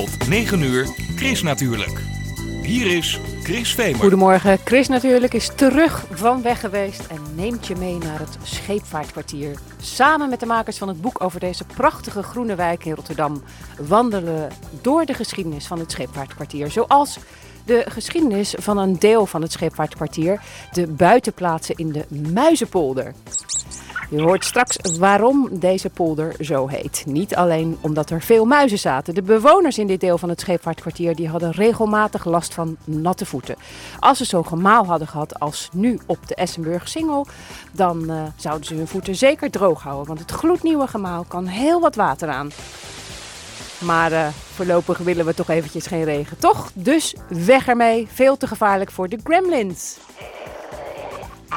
Tot 9 uur, Chris natuurlijk. Hier is Chris Vemer. Goedemorgen, Chris natuurlijk is terug van weg geweest en neemt je mee naar het Scheepvaartkwartier. Samen met de makers van het boek over deze prachtige groene wijk in Rotterdam wandelen door de geschiedenis van het Scheepvaartkwartier. Zoals de geschiedenis van een deel van het Scheepvaartkwartier, de buitenplaatsen in de Muizenpolder. Je hoort straks waarom deze polder zo heet. Niet alleen omdat er veel muizen zaten. De bewoners in dit deel van het scheepvaartkwartier die hadden regelmatig last van natte voeten. Als ze zo'n gemaal hadden gehad als nu op de Essenburg Singel, dan uh, zouden ze hun voeten zeker droog houden. Want het gloednieuwe gemaal kan heel wat water aan. Maar uh, voorlopig willen we toch eventjes geen regen, toch? Dus weg ermee. Veel te gevaarlijk voor de gremlins.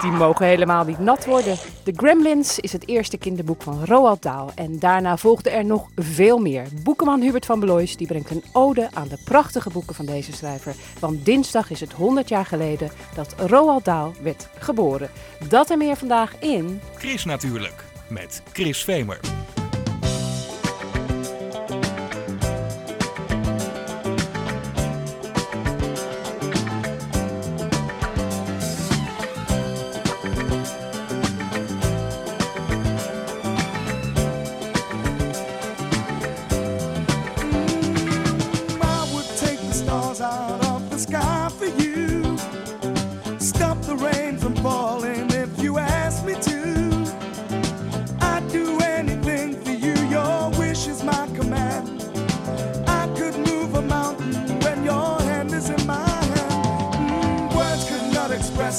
Die mogen helemaal niet nat worden. The Gremlins is het eerste kinderboek van Roald Dahl. En daarna volgde er nog veel meer. Boekenman Hubert van Belois die brengt een ode aan de prachtige boeken van deze schrijver. Want dinsdag is het 100 jaar geleden dat Roald Dahl werd geboren. Dat en meer vandaag in... Chris natuurlijk, met Chris Vemer.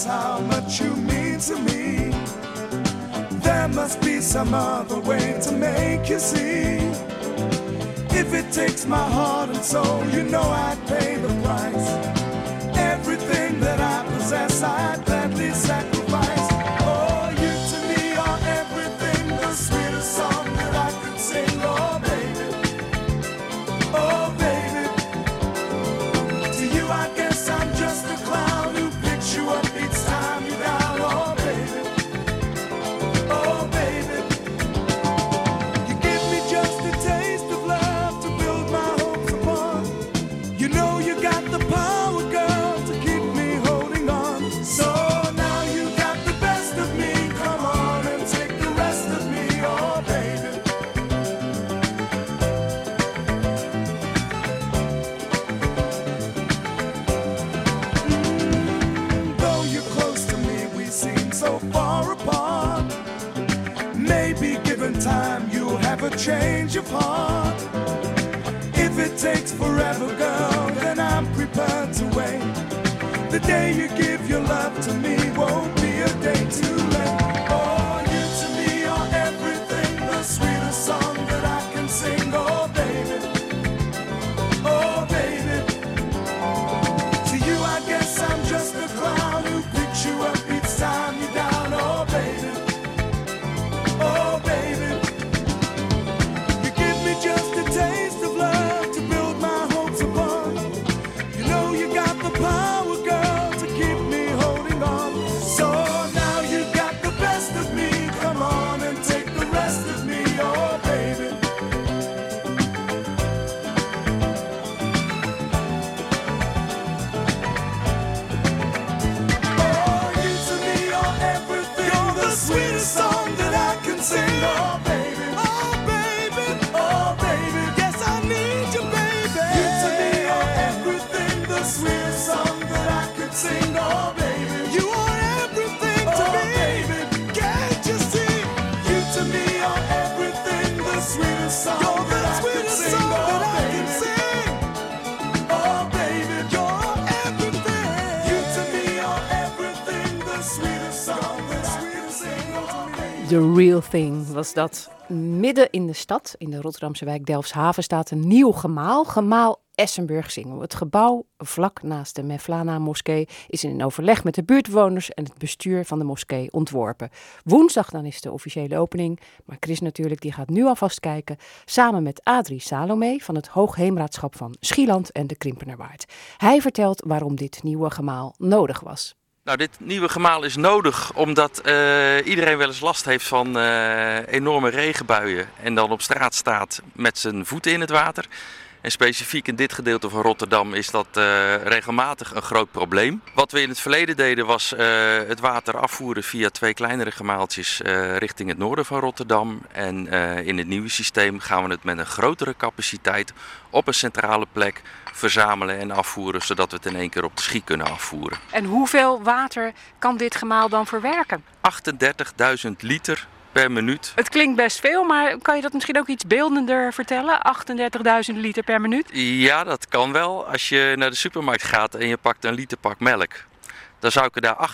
How much you mean to me. There must be some other way to make you see. If it takes my heart and soul, you know I'd pay the price. Everything that I possess, I'd change of heart. If it takes forever, girl, then I'm prepared to wait. The day you give your love to me The Real Thing was dat. Midden in de stad, in de Rotterdamse wijk Delfshaven, staat een nieuw gemaal. Gemaal Essenburg Singel. Het gebouw vlak naast de Mevlana moskee is in overleg met de buurtbewoners en het bestuur van de moskee ontworpen. Woensdag dan is de officiële opening, maar Chris natuurlijk die gaat nu alvast kijken samen met Adrie Salome van het Hoogheemraadschap van Schieland en de Krimpenerwaard. Hij vertelt waarom dit nieuwe gemaal nodig was. Nou, dit nieuwe gemaal is nodig omdat eh, iedereen wel eens last heeft van eh, enorme regenbuien en dan op straat staat met zijn voeten in het water. En specifiek in dit gedeelte van Rotterdam is dat uh, regelmatig een groot probleem. Wat we in het verleden deden was uh, het water afvoeren via twee kleinere gemaaltjes uh, richting het noorden van Rotterdam. En in het nieuwe systeem gaan we het met een grotere capaciteit op een centrale plek verzamelen en afvoeren, zodat we het in één keer op de schie kunnen afvoeren. En hoeveel water kan dit gemaal dan verwerken? 38.000 liter per minuut. Het klinkt best veel, maar kan je dat misschien ook iets beeldender vertellen? 38.000 liter per minuut? Ja, dat kan wel. Als je naar de supermarkt gaat en je pakt een liter pak melk, dan zou ik er daar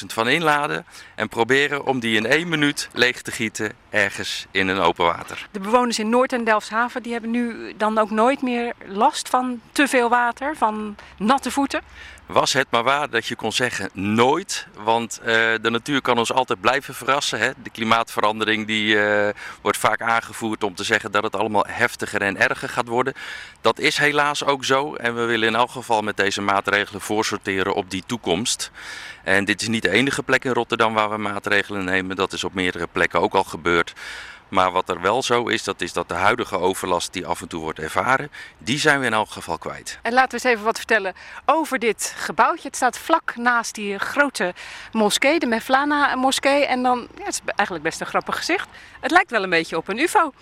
38.000 van inladen en proberen om die in één minuut leeg te gieten ergens in een open water. De bewoners in Noord- en Delfshaven die hebben nu dan ook nooit meer last van te veel water, van natte voeten? Was het maar waar dat je kon zeggen nooit. Want uh, de natuur kan ons altijd blijven verrassen. Hè? De klimaatverandering die, uh, wordt vaak aangevoerd om te zeggen dat het allemaal heftiger en erger gaat worden. Dat is helaas ook zo. En we willen in elk geval met deze maatregelen voorsorteren op die toekomst. En dit is niet de enige plek in Rotterdam waar we maatregelen nemen. Dat is op meerdere plekken ook al gebeurd. Maar wat er wel zo is, dat is dat de huidige overlast die af en toe wordt ervaren, die zijn we in elk geval kwijt. En laten we eens even wat vertellen over dit gebouwtje. Het staat vlak naast die grote moskee, de Mevlana moskee. En dan, ja, het is eigenlijk best een grappig gezicht. Het lijkt wel een beetje op een ufo.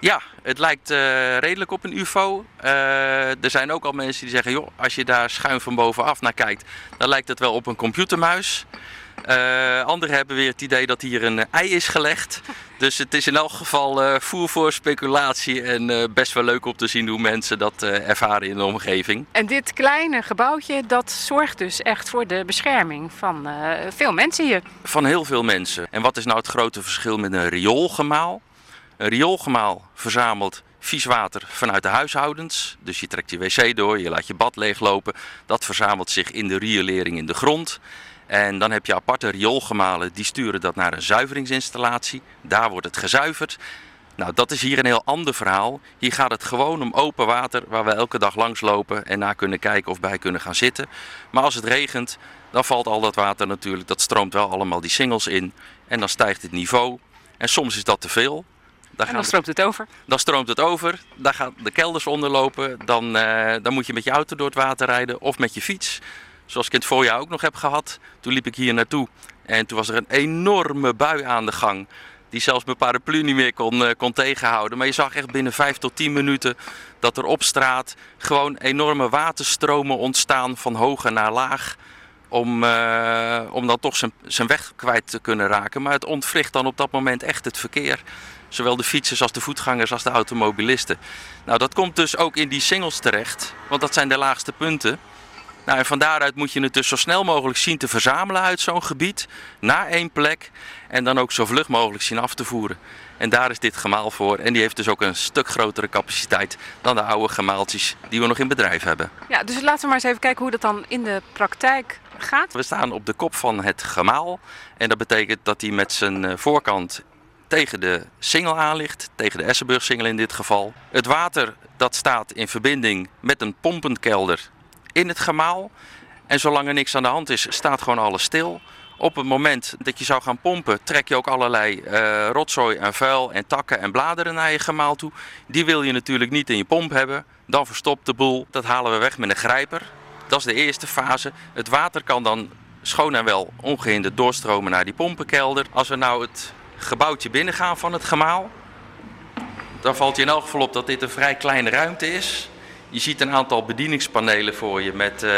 Ja, het lijkt uh, redelijk op een UFO. Uh, er zijn ook al mensen die zeggen: joh, als je daar schuin van bovenaf naar kijkt, dan lijkt het wel op een computermuis. Uh, anderen hebben weer het idee dat hier een ei is gelegd. Dus het is in elk geval voer voor speculatie en best wel leuk om te zien hoe mensen dat ervaren in de omgeving. En dit kleine gebouwtje, dat zorgt dus echt voor de bescherming van veel mensen hier. Van heel veel mensen. En wat is nou het grote verschil met een rioolgemaal? Een rioolgemaal verzamelt vies water vanuit de huishoudens. Dus je trekt je wc door, je laat je bad leeglopen. Dat verzamelt zich in de riolering in de grond. En dan heb je aparte rioolgemalen, die sturen dat naar een zuiveringsinstallatie. Daar wordt het gezuiverd. Nou, dat is hier een heel ander verhaal. Hier gaat het gewoon om open water waar we elke dag langs lopen en naar kunnen kijken of bij kunnen gaan zitten. Maar als het regent, dan valt al dat water natuurlijk, dat stroomt wel allemaal die singels in. En dan stijgt het niveau. En soms is dat te veel. Daar en dan stroomt het over? Dan stroomt het over, daar gaan de kelders onderlopen. Dan, uh, dan moet je met je auto door het water rijden of met je fiets. Zoals ik in het voorjaar ook nog heb gehad. Toen liep ik hier naartoe en toen was er een enorme bui aan de gang. Die zelfs mijn paraplu niet meer kon, uh, kon tegenhouden. Maar je zag echt binnen 5 tot 10 minuten dat er op straat gewoon enorme waterstromen ontstaan van hoger naar laag om, uh, om dan toch zijn, zijn weg kwijt te kunnen raken. Maar het ontwricht dan op dat moment echt het verkeer. Zowel de fietsers als de voetgangers als de automobilisten. Nou, dat komt dus ook in die singles terecht, want dat zijn de laagste punten. Nou, en van daaruit moet je het dus zo snel mogelijk zien te verzamelen uit zo'n gebied, naar één plek en dan ook zo vlug mogelijk zien af te voeren. En daar is dit gemaal voor. En die heeft dus ook een stuk grotere capaciteit dan de oude gemaaltjes die we nog in bedrijf hebben. Ja, dus laten we maar eens even kijken hoe dat dan in de praktijk gaat. We staan op de kop van het gemaal. En dat betekent dat hij met zijn eh, voorkant tegen de singel aan ligt, tegen de Essenburg-singel in dit geval. Het water dat staat in verbinding met een pompenkelder in het gemaal. En zolang er niks aan de hand is, staat gewoon alles stil. Op het moment dat je zou gaan pompen, trek je ook allerlei uh, rotzooi en vuil en takken en bladeren naar je gemaal toe. Die wil je natuurlijk niet in je pomp hebben. Dan verstopt de boel. Dat halen we weg met een grijper. Dat is de eerste fase. Het water kan dan schoon en wel ongehinderd doorstromen naar die pompenkelder. Als we nou het gebouwtje binnengaan van het gemaal, dan valt je in elk geval op dat dit een vrij kleine ruimte is. Je ziet een aantal bedieningspanelen voor je met, uh,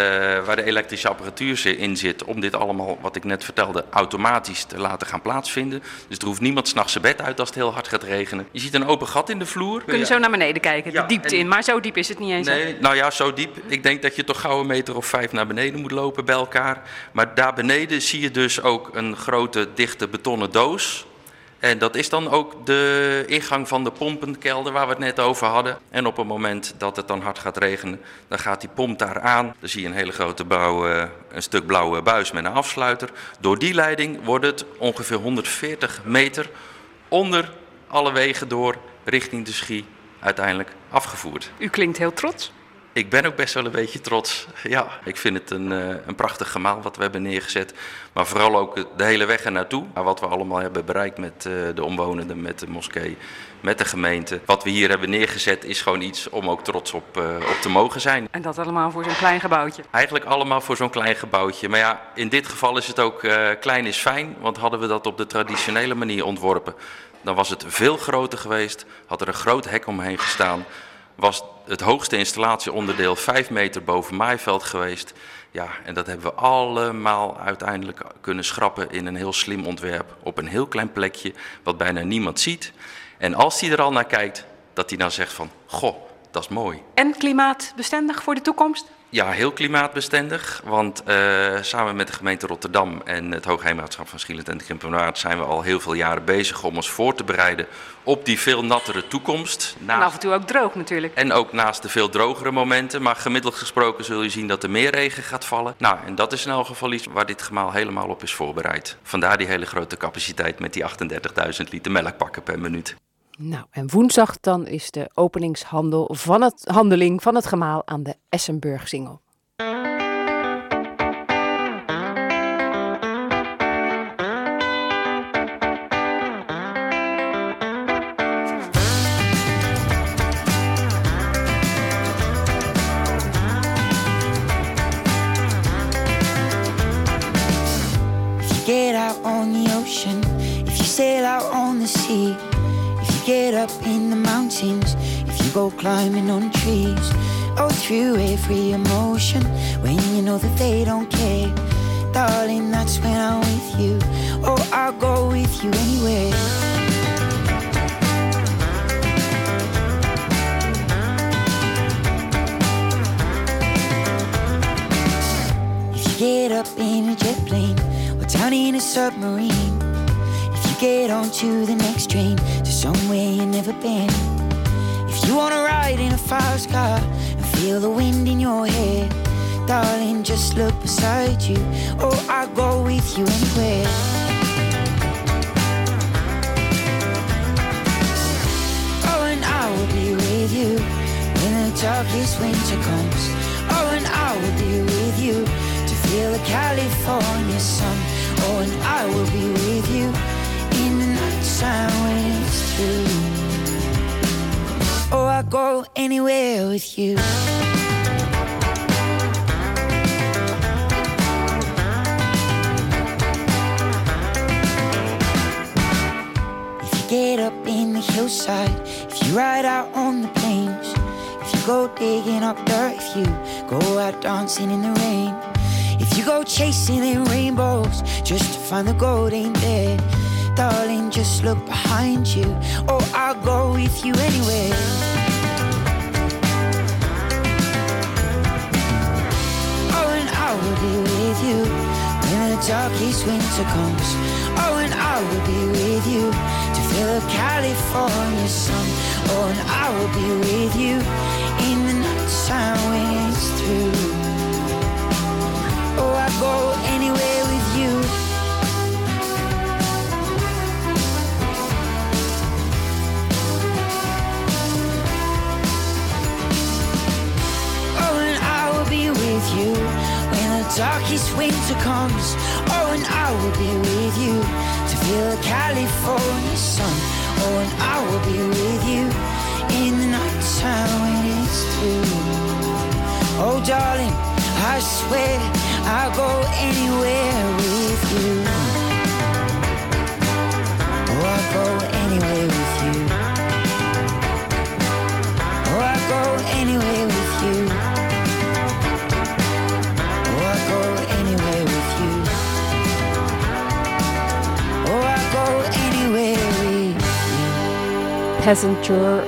waar de elektrische apparatuur in zit. Om dit allemaal, wat ik net vertelde, automatisch te laten gaan plaatsvinden. Dus er hoeft niemand s'nachts zijn bed uit als het heel hard gaat regenen. Je ziet een open gat in de vloer. Kun je zo naar beneden kijken, de diepte in. Maar zo diep is het niet eens. Nee, nou ja, zo diep. Ik denk dat je toch gauw een meter of vijf naar beneden moet lopen bij elkaar. Maar daar beneden zie je dus ook een grote dichte betonnen doos. En dat is dan ook de ingang van de pompenkelder waar we het net over hadden. En op het moment dat het dan hard gaat regenen, dan gaat die pomp daar aan. Dan zie je een hele grote bouw, een stuk blauwe buis met een afsluiter. Door die leiding wordt het ongeveer 140 meter onder alle wegen door richting de Schie uiteindelijk afgevoerd. U klinkt heel trots. Ik ben ook best wel een beetje trots. Ja, ik vind het een, uh, een prachtig gemaal wat we hebben neergezet. Maar vooral ook de hele weg er naartoe. Wat we allemaal hebben bereikt met uh, de omwonenden, met de moskee, met de gemeente. Wat we hier hebben neergezet is gewoon iets om ook trots op, uh, op te mogen zijn. En dat allemaal voor zo'n klein gebouwtje? Eigenlijk allemaal voor zo'n klein gebouwtje. Maar ja, in dit geval is het ook klein is fijn. Want hadden we dat op de traditionele manier ontworpen, dan was het veel groter geweest. Had er een groot hek omheen gestaan was het hoogste installatieonderdeel 5 meter boven maaiveld geweest. Ja, en dat hebben we allemaal uiteindelijk kunnen schrappen in een heel slim ontwerp. Op een heel klein plekje, wat bijna niemand ziet. En als hij er al naar kijkt, dat hij dan zegt van, goh, dat is mooi. En klimaatbestendig voor de toekomst? Ja, heel klimaatbestendig. Want uh, samen met de gemeente Rotterdam en het Hoogheemraadschap van Schieland en Krimpenwaard zijn we al heel veel jaren bezig om ons voor te bereiden op die veel nattere toekomst. Naast... En af en toe ook droog natuurlijk. En ook naast de veel drogere momenten. Maar gemiddeld gesproken zul je zien dat er meer regen gaat vallen. Nou, en dat is in elk geval iets waar dit gemaal helemaal op is voorbereid. Vandaar die hele grote capaciteit met die 38.000 liter melkpakken per minuut. Nou, en woensdag dan is de openingshandel van het, handeling van het gemaal aan de Essenburg-singel. Climbing on trees, oh, through every emotion when you know that they don't care. Darling, that's when I'm with you. Oh, I'll go with you anywhere. If you get up in a jet plane or down in a submarine, if you get onto the next train to somewhere you've never been. You wanna ride in a fast car and feel the wind in your hair, darling, just look beside you. Oh, I'll go with you anywhere. Oh, and I will be with you when the darkest winter comes. Oh, and I will be with you to feel the California sun. Oh, and I will be with you in the nighttime when it's Oh, I go anywhere with you. If you get up in the hillside, if you ride out on the plains, if you go digging up dirt, if you go out dancing in the rain, if you go chasing in rainbows just to find the gold ain't there darling, just look behind you. Oh, go with you anyway. Oh, and I will be with you when the darkest winter comes. Oh, and I will be with you to feel the California sun. Oh, and I will be with you in the night time when it's through. Oh, I go anywhere darkest winter comes. Oh, and I will be with you to feel the California sun. Oh, and I will be with you in the night time when it's through. Oh, darling, I swear I'll go anywhere with you. Oh, I'll go anywhere with you. Oh, I'll go anywhere with you. Passenger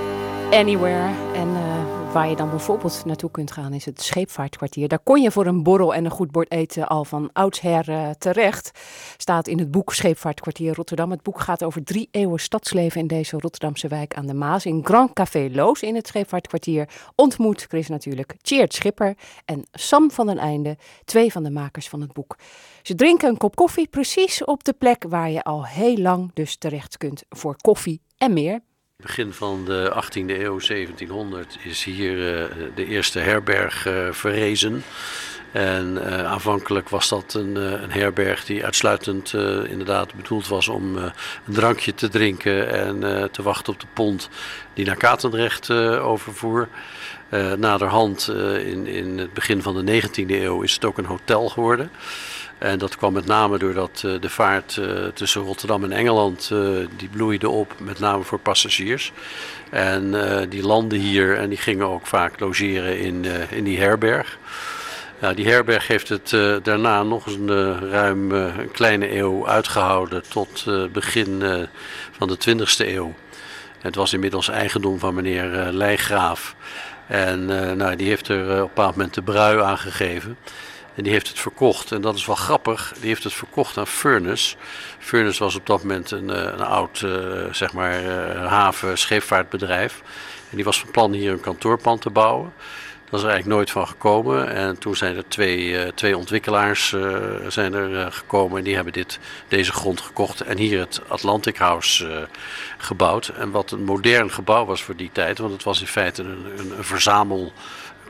Anywhere. En uh, waar je dan bijvoorbeeld naartoe kunt gaan is het Scheepvaartkwartier. Daar kon je voor een borrel en een goed bord eten al van oudsher uh, terecht. Staat in het boek Scheepvaartkwartier Rotterdam. Het boek gaat over drie eeuwen stadsleven in deze Rotterdamse wijk aan de Maas. In Grand Café Loos in het Scheepvaartkwartier ontmoet Chris natuurlijk Tjeerd Schipper en Sam van den Einde, twee van de makers van het boek. Ze drinken een kop koffie precies op de plek waar je al heel lang dus terecht kunt voor koffie en meer. Begin van de 18e eeuw, 1700, is hier uh, de eerste herberg uh, verrezen. En uh, aanvankelijk was dat een, een, herberg die uitsluitend inderdaad bedoeld was om een drankje te drinken en te wachten op de pont die naar Katendrecht overvoer. naderhand, in, in het begin van de 19e eeuw, is het ook een hotel geworden. En dat kwam met name doordat uh, de vaart uh, tussen Rotterdam en Engeland, uh, die bloeide op, met name voor passagiers. En die landden hier en die gingen ook vaak logeren in, in die herberg. Die herberg heeft het daarna nog eens een, ruim een kleine eeuw uitgehouden tot begin van de 20e eeuw. Het was inmiddels eigendom van meneer Leijgraaf. En nou, die heeft er op een bepaald moment de brui aangegeven. En die heeft het verkocht. En dat is wel grappig. Die heeft het verkocht aan Furnace. Furnace was op dat moment een, eh, een oud uh, zeg maar, uh, haven scheepvaartbedrijf. En die was van plan hier een kantoorpand te bouwen. Dat is er eigenlijk nooit van gekomen. En toen zijn er twee, twee ontwikkelaars zijn er, gekomen. En die hebben dit, deze grond gekocht. En hier het Atlantic House gebouwd. En wat een modern gebouw was voor die tijd. Want het was in feite een, een verzamel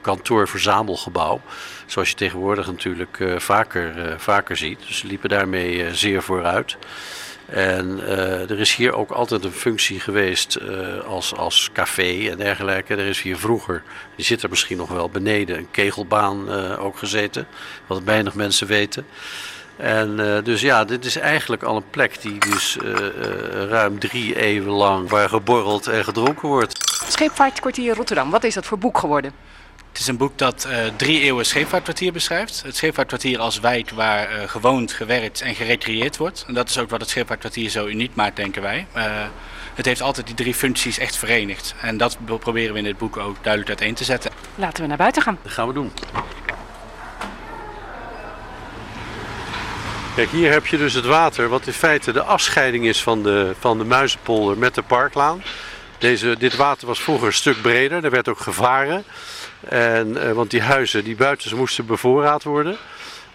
kantoor-verzamelgebouw. Zoals je tegenwoordig natuurlijk uh, vaker, uh, vaker ziet. Dus ze liepen daarmee uh, zeer vooruit. En er is hier ook altijd een functie geweest als, als café en dergelijke. Er is hier vroeger, die zit er misschien nog wel beneden, een kegelbaan ook gezeten. Wat weinig mensen weten. En dus ja, dit is eigenlijk al een plek die dus ruim drie eeuwen lang waar geborreld en gedronken wordt. Scheepvaartkwartier Rotterdam, wat is dat voor boek geworden? Het is een boek dat uh, drie eeuwen scheepvaartkwartier beschrijft. Het scheepvaartkwartier als wijk waar uh, gewoond, gewerkt en gerecreëerd wordt. En dat is ook wat het scheepvaartkwartier zo uniek maakt, denken wij. Uh, het heeft altijd die drie functies echt verenigd. En dat proberen we in dit boek ook duidelijk uiteen te zetten. Laten we naar buiten gaan. Dat gaan we doen. Kijk, hier heb je dus het water, wat in feite de afscheiding is van de, van de Muizenpolder met de Parklaan. Deze, dit water was vroeger een stuk breder, er werd ook gevaren. En, uh, want die huizen, die buiten moesten bevoorraad worden.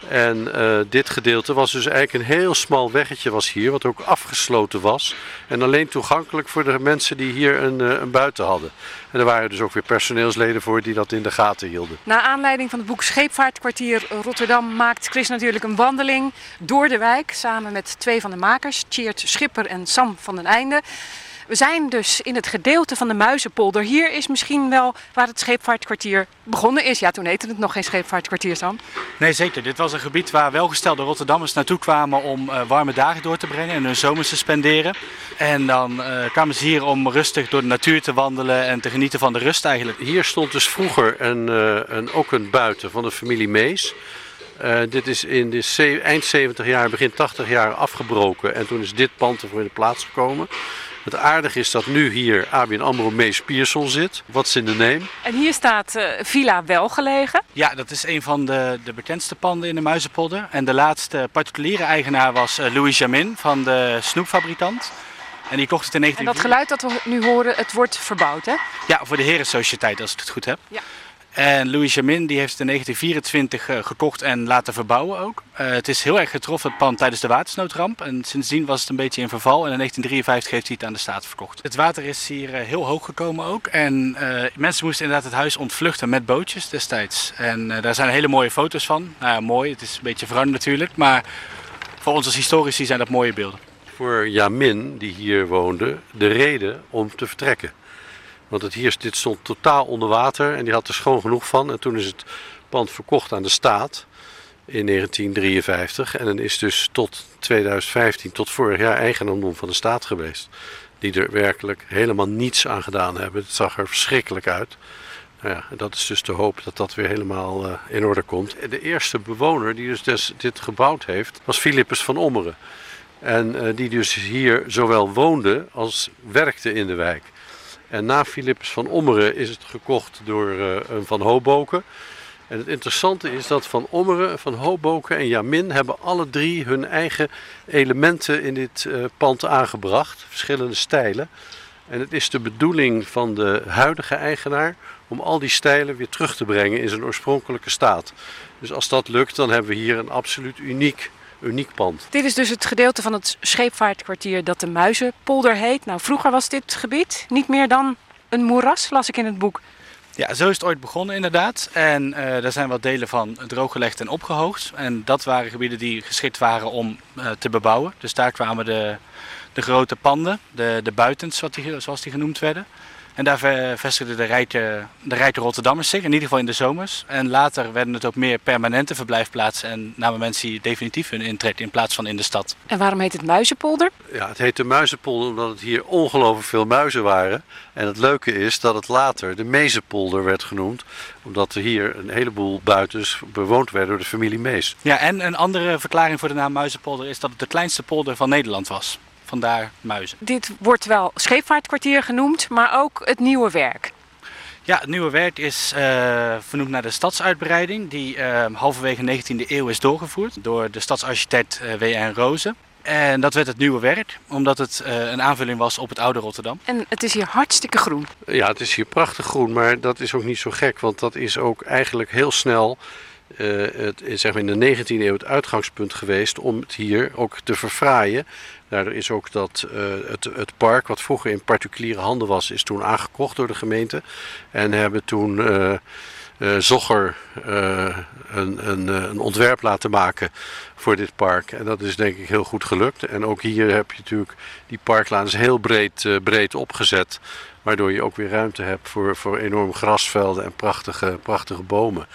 En uh, dit gedeelte was dus eigenlijk een heel smal weggetje was hier, wat ook afgesloten was. En alleen toegankelijk voor de mensen die hier een, uh, een buiten hadden. En er waren dus ook weer personeelsleden voor die dat in de gaten hielden. Na aanleiding van het boek Scheepvaartkwartier Rotterdam maakt Chris natuurlijk een wandeling door de wijk. Samen met twee van de makers, Tjeerd Schipper en Sam van den Einde. We zijn dus in het gedeelte van de Muizenpolder. Hier is misschien wel waar het scheepvaartkwartier begonnen is. Ja, toen heette het nog geen scheepvaartkwartier, Sam. Nee, zeker. Dit was een gebied waar welgestelde Rotterdammers naartoe kwamen om uh, warme dagen door te brengen en hun zomers te spenderen. En dan uh, kwamen ze hier om rustig door de natuur te wandelen en te genieten van de rust eigenlijk. Hier stond dus vroeger een, uh, een, ook een buiten van de familie Mees. Uh, dit is in de eind 70 jaar, begin 80 jaar afgebroken en toen is dit pand ervoor in de plaats gekomen. Het aardige is dat nu hier ABN AMRO Mees Pierson zit. Wat is in de neem? En hier staat uh, Villa Welgelegen. Ja, dat is een van de, de bekendste panden in de Muizenpolder. En de laatste particuliere eigenaar was uh, Louis Jamin van de snoepfabrikant. En die kocht het in 19... En dat geluid dat we nu horen, het wordt verbouwd hè? Ja, voor de Herensociëteit als ik het goed heb. Ja. En Louis Jamin die heeft het in 1924 uh, gekocht en laten verbouwen ook. Uh, het is heel erg getroffen, het pand, tijdens de watersnoodramp. En sindsdien was het een beetje in verval. En in 1953 heeft hij het aan de staat verkocht. Het water is hier uh, heel hoog gekomen ook. En mensen moesten inderdaad het huis ontvluchten met bootjes destijds. En daar zijn hele mooie foto's van. Nou ja, mooi, het is een beetje veranderd natuurlijk. Maar voor ons als historici zijn dat mooie beelden. Voor Jamin, die hier woonde, de reden om te vertrekken. Want het hier, dit stond totaal onder water en die had er schoon genoeg van. En toen is het pand verkocht aan de staat in 1953. En dan is dus tot 2015, tot vorig jaar, eigendom van de staat geweest. Die er werkelijk helemaal niets aan gedaan hebben. Het zag er verschrikkelijk uit. Nou ja, dat is dus de hoop dat dat weer helemaal uh, in orde komt. De eerste bewoner die dus dit gebouwd heeft, was Philippus van Ommeren. En uh, die dus hier zowel woonde als werkte in de wijk. En na Philips van Ommeren is het gekocht door uh, een Van Hoboken. En het interessante is dat Van Ommeren, Van Hoboken en Jamin hebben alle drie hun eigen elementen in dit uh, pand aangebracht. Verschillende stijlen. En het is de bedoeling van de huidige eigenaar om al die stijlen weer terug te brengen in zijn oorspronkelijke staat. Dus als dat lukt, dan hebben we hier een absoluut uniek uniek pand. Dit is dus het gedeelte van het scheepvaartkwartier dat de Muizenpolder heet. Nou, vroeger was dit gebied niet meer dan een moeras, las ik in het boek. Ja, zo is het ooit begonnen inderdaad. En uh, daar zijn wat delen van drooggelegd en opgehoogd. En dat waren gebieden die geschikt waren om uh, te bebouwen. Dus daar kwamen de, de grote panden, de, de buitens zoals die genoemd werden. En daar vestigden de rijke, de rijke Rotterdammers zich, in ieder geval in de zomers. En later werden het ook meer permanente verblijfplaatsen en namen mensen hier definitief hun intrek in plaats van in de stad. En waarom heet het Muizenpolder? Ja, het heet de Muizenpolder omdat het hier ongelooflijk veel muizen waren. En het leuke is dat het later de Mezenpolder werd genoemd, omdat er hier een heleboel buitens bewoond werden door de familie Mees. Ja, en een andere verklaring voor de naam Muizenpolder is dat het de kleinste polder van Nederland was. Vandaar muizen. Dit wordt wel scheepvaartkwartier genoemd, maar ook het nieuwe werk. Ja, het nieuwe werk is uh, vernoemd naar de stadsuitbreiding, die uh, halverwege de 19e eeuw is doorgevoerd door de stadsarchitect uh, W.N. Rozen. En dat werd het nieuwe werk, omdat het een aanvulling was op het oude Rotterdam. En het is hier hartstikke groen. Ja, het is hier prachtig groen, maar dat is ook niet zo gek, want dat is ook eigenlijk heel snel het, zeg maar in de 19e eeuw het uitgangspunt geweest om het hier ook te verfraaien. Daardoor is ook dat uh, het, het, park, wat vroeger in particuliere handen was, is toen aangekocht door de gemeente. En hebben toen uh, uh, Zogger een, een, een, ontwerp laten maken voor dit park. En dat is denk ik heel goed gelukt. En ook hier heb je natuurlijk die parklaan is heel breed, breed opgezet. Waardoor je ook weer ruimte hebt voor, voor enorm grasvelden en prachtige, prachtige bomen.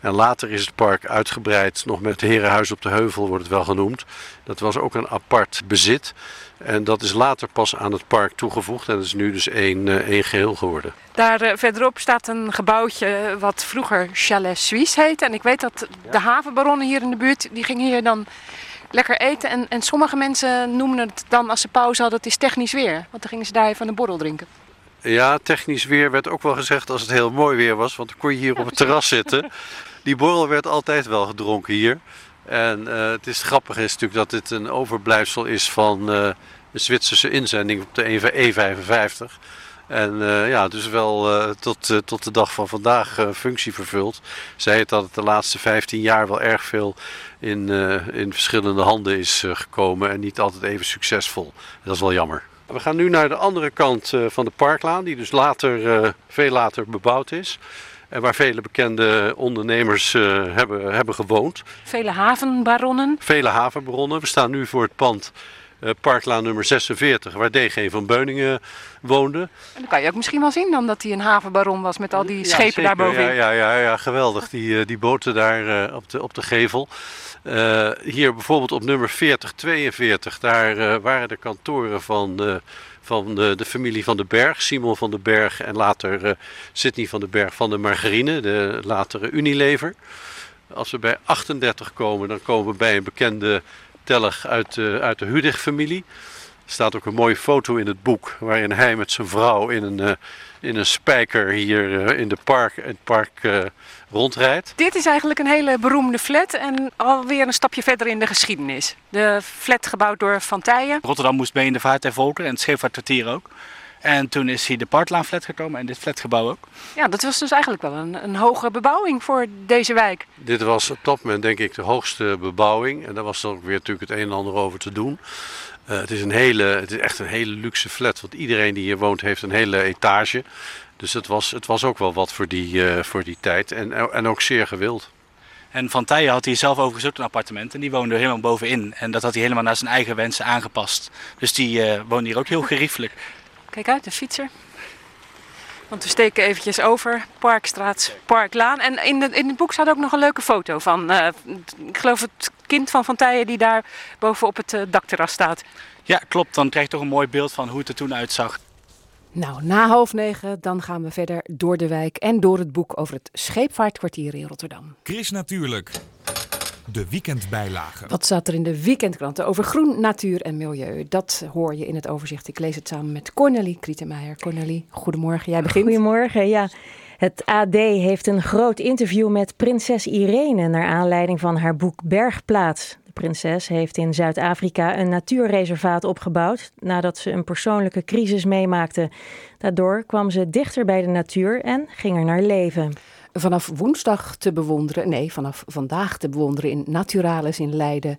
En later is het park uitgebreid, nog met het Herenhuis op de Heuvel wordt het wel genoemd. Dat was ook een apart bezit. En dat is later pas aan het park toegevoegd en dat is nu dus één, uh, één geheel geworden. Daar uh, verderop staat een gebouwtje wat vroeger Chalet Suisse heette. En ik weet dat de havenbaronnen hier in de buurt, die gingen hier dan lekker eten. En, en sommige mensen noemen het dan als ze pauze hadden, het is technisch weer. Want dan gingen ze daar even een borrel drinken. Ja, technisch weer werd ook wel gezegd als het heel mooi weer was, want dan kon je hier op het terras zitten. Die borrel werd altijd wel gedronken hier. En uh, het is grappig is natuurlijk dat dit een overblijfsel is van uh, de Zwitserse inzending op de E55. En uh, ja, dus wel tot, tot de dag van vandaag functie vervult. Zij het dat het de laatste 15 jaar wel erg veel in, in verschillende handen is gekomen en niet altijd even succesvol. Dat is wel jammer. We gaan nu naar de andere kant uh, van de parklaan, die dus later, uh, veel later bebouwd is. En waar vele bekende ondernemers uh, hebben, hebben gewoond. Vele havenbaronnen. Vele havenbaronnen. We staan nu voor het pand Parklaan nummer 46, waar DG van Beuningen woonde. En dan kan je ook misschien wel zien dan dat hij een havenbaron was met al die schepen ja, daarboven. Ja, ja, ja, ja, geweldig. Die, die boten daar op, de, op de gevel. Uh, hier bijvoorbeeld op nummer 4042, daar uh, waren de kantoren van, uh, van de, de, familie van den Berg, Simon van den Berg en later Sidney van den Berg van de Margarine, de latere Unilever. Als we bij 38 komen, dan komen we bij een bekende tellig uit, uit de Hudig-familie. Er staat ook een mooie foto in het boek waarin hij met zijn vrouw in een, in een spijker hier in de park, het park rondrijdt. Dit is eigenlijk een hele beroemde flat en alweer een stapje verder in de geschiedenis. De flat gebouwd door Van Tijen. Rotterdam moest mee in de vaart der volkeren en het Scheepvaartkwartier ook. En toen is hier de Partlaan-flat gekomen en dit flatgebouw ook. Ja, dat was dus eigenlijk wel een, een hoge bebouwing voor deze wijk. Dit was op dat moment denk ik de hoogste bebouwing. En daar was dan ook weer natuurlijk het een en ander over te doen. Uh, het, is een hele, het is echt een hele luxe flat, want iedereen die hier woont heeft een hele etage. Dus het was, het was ook wel wat voor die, uh, voor die tijd en, en ook zeer gewild. En Van Tijen had hier zelf over gezocht een appartement en die woonde er helemaal bovenin. En dat had hij helemaal naar zijn eigen wensen aangepast. Dus die uh, woonde hier ook heel geriefelijk. Kijk uit, de fietser. Want we steken eventjes over Parkstraat, Parklaan. En in, de, in het boek staat ook nog een leuke foto van, uh, ik geloof het kind van Van Tijen die daar bovenop het uh, dakterras staat. Ja, klopt. Dan krijg je toch een mooi beeld van hoe het er toen uitzag. Nou, na half negen dan gaan we verder door de wijk en door het boek over het scheepvaartkwartier in Rotterdam. Chris Natuurlijk. De weekendbijlage. Wat staat er in de weekendkranten over groen, natuur en milieu? Dat hoor je in het overzicht. Ik lees het samen met Cornelie Krietenmeijer. Cornelie, goedemorgen. Jij begint. Goedemorgen, ja. Het AD heeft een groot interview met prinses Irene naar aanleiding van haar boek Bergplaats prinses heeft in Zuid-Afrika een natuurreservaat opgebouwd nadat ze een persoonlijke crisis meemaakte. Daardoor kwam ze dichter bij de natuur en ging er naar leven. Vanaf woensdag te bewonderen. Nee, vanaf vandaag te bewonderen in Naturalis in Leiden.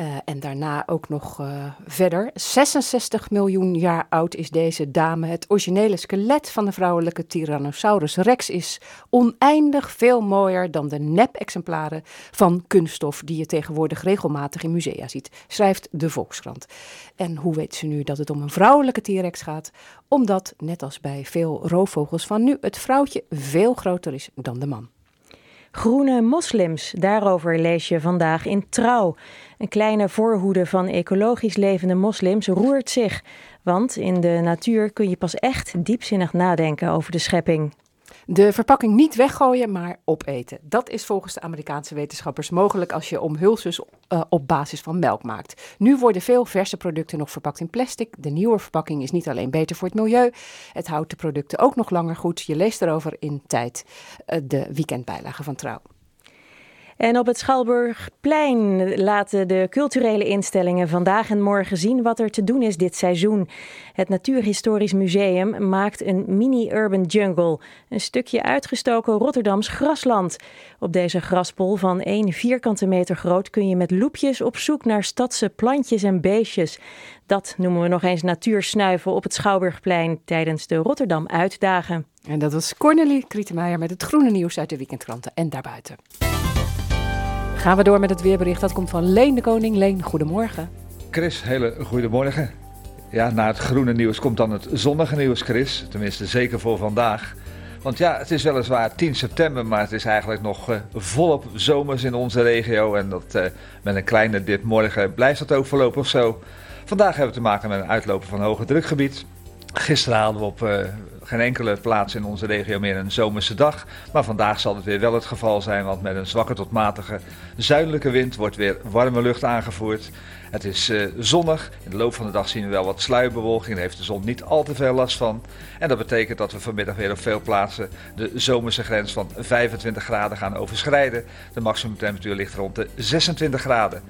Uh, en daarna ook nog uh, verder. 66 miljoen jaar oud is deze dame. Het originele skelet van de vrouwelijke Tyrannosaurus rex is oneindig veel mooier dan de nep-exemplaren van kunststof die je tegenwoordig regelmatig in musea ziet, schrijft de Volkskrant. En hoe weet ze nu dat het om een vrouwelijke T-rex gaat? Omdat, net als bij veel roofvogels van nu, het vrouwtje veel groter is dan de man. Groene moslims, daarover lees je vandaag in Trouw. Een kleine voorhoede van ecologisch levende moslims roert zich. Want in de natuur kun je pas echt diepzinnig nadenken over de schepping. De verpakking niet weggooien, maar opeten. Dat is volgens de Amerikaanse wetenschappers mogelijk als je omhulsels uh, op basis van melk maakt. Nu worden veel verse producten nog verpakt in plastic. De nieuwe verpakking is niet alleen beter voor het milieu, het houdt de producten ook nog langer goed. Je leest erover in tijd uh, de weekendbijlage van Trouw. En op het Schalburgplein laten de culturele instellingen vandaag en morgen zien wat er te doen is dit seizoen. Het Natuurhistorisch Museum maakt een mini-urban jungle, een stukje uitgestoken Rotterdams grasland. Op deze graspol van 1 vierkante meter groot kun je met loepjes op zoek naar stadse plantjes en beestjes. Dat noemen we nog eens natuursnuiven op het Schouwburgplein tijdens de Rotterdam Uitdagen. En dat was Cornelie Krietenmeijer met het groene nieuws uit de weekendkranten en daarbuiten. Gaan we door met het weerbericht. Dat komt van Leen de Koning. Leen, goedemorgen. Chris, hele goedemorgen. Ja, na het groene nieuws komt dan het zonnige nieuws, Chris. Tenminste, zeker voor vandaag. Want ja, het is weliswaar 10 september, maar het is eigenlijk nog uh, volop zomers in onze regio. En dat uh, met een kleine dip morgen blijft dat ook voorlopig zo. Vandaag hebben we te maken met een uitloper van hoge drukgebied. Gisteren hadden we op uh, geen enkele plaats in onze regio meer een zomerse dag. Maar vandaag zal het weer wel het geval zijn, want met een zwakke tot matige zuidelijke wind wordt weer warme lucht aangevoerd. Het is uh, zonnig. In de loop van de dag zien we wel wat sluierbewolking. Daar heeft de zon niet al te veel last van. En dat betekent dat we vanmiddag weer op veel plaatsen de zomerse grens van 25 graden gaan overschrijden. De maximumtemperatuur ligt rond de 26 graden.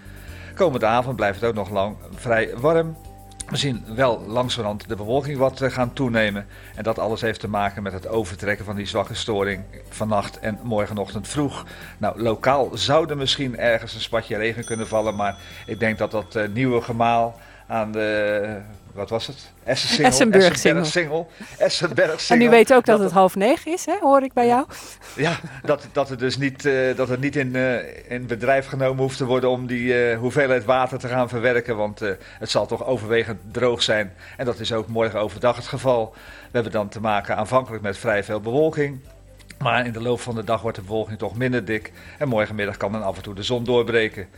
Komende avond blijft het ook nog lang vrij warm. We zien wel langzamerhand de bewolking wat eh, gaan toenemen. En dat alles heeft te maken met het overtrekken van die zwakke storing vannacht en morgenochtend vroeg. Nou, lokaal zou er misschien ergens een spatje regen kunnen vallen. Maar ik denk dat dat uh, nieuwe gemaal aan de wat was het? Essenburg Singel. Essenberg En u weet ook dat, dat het half negen is, hè? hoor ik bij jou. Ja, dat, dat het dus niet, uh, dat het niet in, uh, in bedrijf genomen hoeft te worden om die uh, hoeveelheid water te gaan verwerken. Want het zal toch overwegend droog zijn. En dat is ook morgen overdag het geval. We hebben dan te maken aanvankelijk met vrij veel bewolking. Maar in de loop van de dag wordt de bewolking toch minder dik. En morgenmiddag kan dan af en toe de zon doorbreken.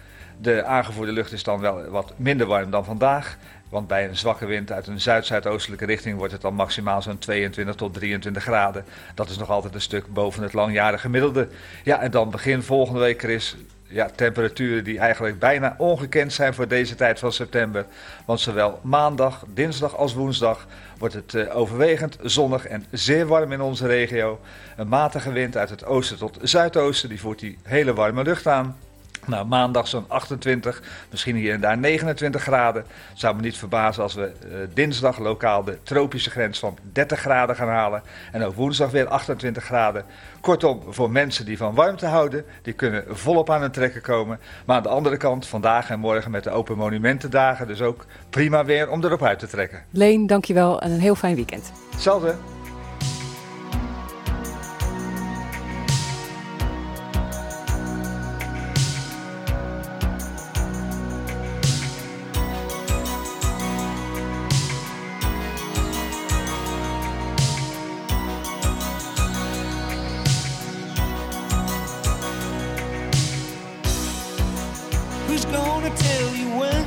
De aangevoerde lucht is dan wel wat minder warm dan vandaag. Want bij een zwakke wind uit een zuid-zuidoostelijke richting wordt het dan maximaal zo'n 22 tot 23 graden. Dat is nog altijd een stuk boven het langjarige gemiddelde. Ja, en dan begin volgende week, Chris. Ja, temperaturen die eigenlijk bijna ongekend zijn voor deze tijd van september. Want zowel maandag, dinsdag als woensdag wordt het uh, overwegend zonnig en zeer warm in onze regio. Een matige wind uit het oosten tot zuidoosten, die voert die hele warme lucht aan. Nou, maandag zo'n 28, misschien hier en daar 29 graden. Zou me niet verbazen als we uh, dinsdag lokaal de tropische grens van 30 graden gaan halen. En ook woensdag weer 28 graden. Kortom, voor mensen die van warmte houden, die kunnen volop aan het trekken komen. Maar aan de andere kant, vandaag en morgen met de Open Monumentendagen, dus ook prima weer om erop uit te trekken. Leen, dankjewel en een heel fijn weekend. Hetzelfde. never tell you when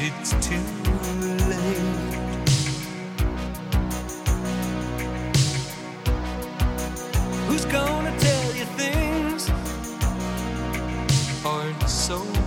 it's too late. Who's gonna tell you things aren't so?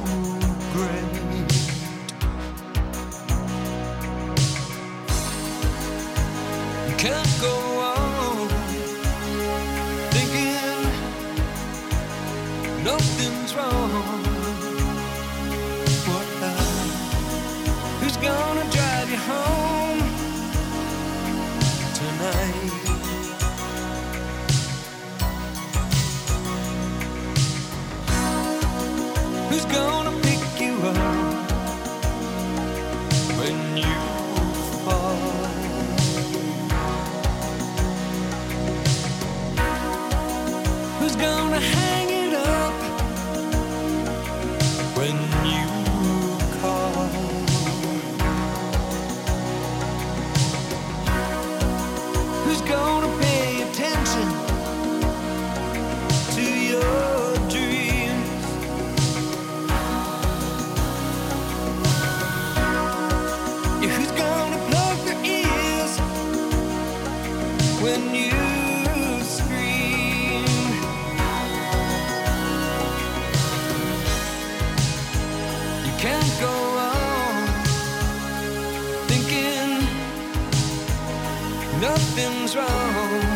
Nothing's wrong.